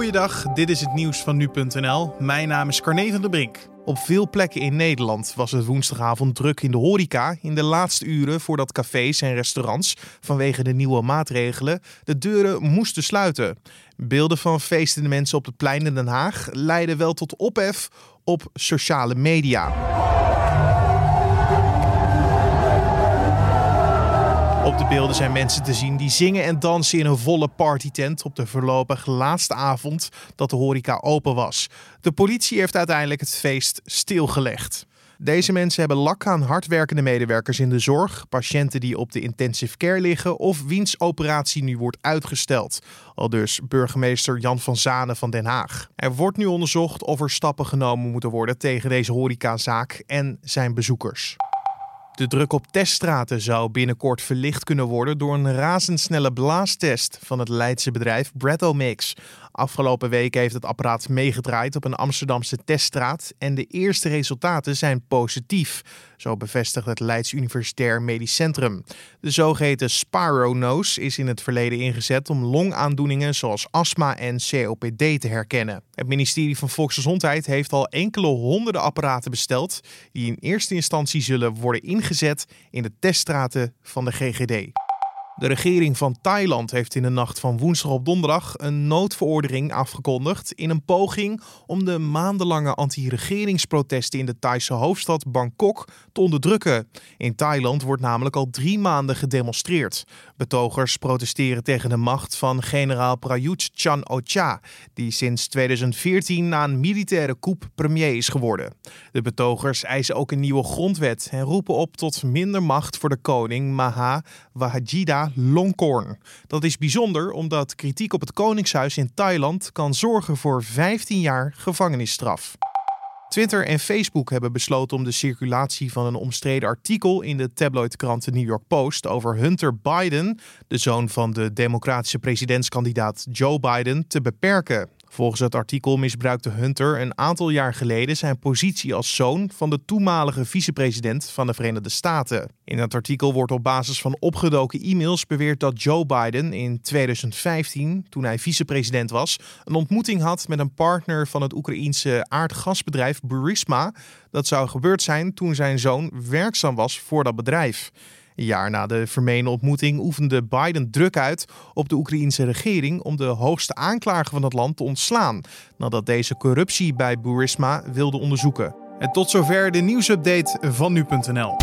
Goeiedag, dit is het nieuws van nu.nl. Mijn naam is Carne van der Brink. Op veel plekken in Nederland was het woensdagavond druk in de horeca in de laatste uren voordat cafés en restaurants vanwege de nieuwe maatregelen de deuren moesten sluiten. Beelden van feestende mensen op het plein in Den Haag leidden wel tot ophef op sociale media. Op de beelden zijn mensen te zien die zingen en dansen in een volle partytent op de voorlopig laatste avond dat de horeca open was. De politie heeft uiteindelijk het feest stilgelegd. Deze mensen hebben lak aan hardwerkende medewerkers in de zorg, patiënten die op de intensive care liggen of wiens operatie nu wordt uitgesteld. Al dus burgemeester Jan van Zanen van Den Haag. Er wordt nu onderzocht of er stappen genomen moeten worden tegen deze horecazaak en zijn bezoekers. De druk op teststraten zou binnenkort verlicht kunnen worden door een razendsnelle blaastest van het Leidse bedrijf Breathomix. Afgelopen week heeft het apparaat meegedraaid op een Amsterdamse teststraat en de eerste resultaten zijn positief. Zo bevestigt het Leids Universitair Medisch Centrum. De zogeheten Spironose is in het verleden ingezet om longaandoeningen zoals astma en COPD te herkennen. Het ministerie van Volksgezondheid heeft al enkele honderden apparaten besteld die in eerste instantie zullen worden ingezet in de teststraten van de GGD. De regering van Thailand heeft in de nacht van woensdag op donderdag een noodverordening afgekondigd in een poging om de maandenlange anti-regeringsprotesten in de Thaise hoofdstad Bangkok te onderdrukken. In Thailand wordt namelijk al drie maanden gedemonstreerd. Betogers protesteren tegen de macht van generaal Prayut Chan-o-cha, die sinds 2014 na een militaire coup premier is geworden. De betogers eisen ook een nieuwe grondwet en roepen op tot minder macht voor de koning Maha Longkorn. Dat is bijzonder omdat kritiek op het Koningshuis in Thailand kan zorgen voor 15 jaar gevangenisstraf. Twitter en Facebook hebben besloten om de circulatie van een omstreden artikel in de tabloidkrant The New York Post over Hunter Biden, de zoon van de democratische presidentskandidaat Joe Biden, te beperken. Volgens het artikel misbruikte Hunter een aantal jaar geleden zijn positie als zoon van de toenmalige vicepresident van de Verenigde Staten. In het artikel wordt op basis van opgedoken e-mails beweerd dat Joe Biden in 2015, toen hij vicepresident was, een ontmoeting had met een partner van het Oekraïense aardgasbedrijf Burisma. Dat zou gebeurd zijn toen zijn zoon werkzaam was voor dat bedrijf. Een jaar na de vermeende ontmoeting oefende Biden druk uit op de Oekraïense regering om de hoogste aanklager van het land te ontslaan, nadat deze corruptie bij Burisma wilde onderzoeken. En tot zover de nieuwsupdate van nu.nl.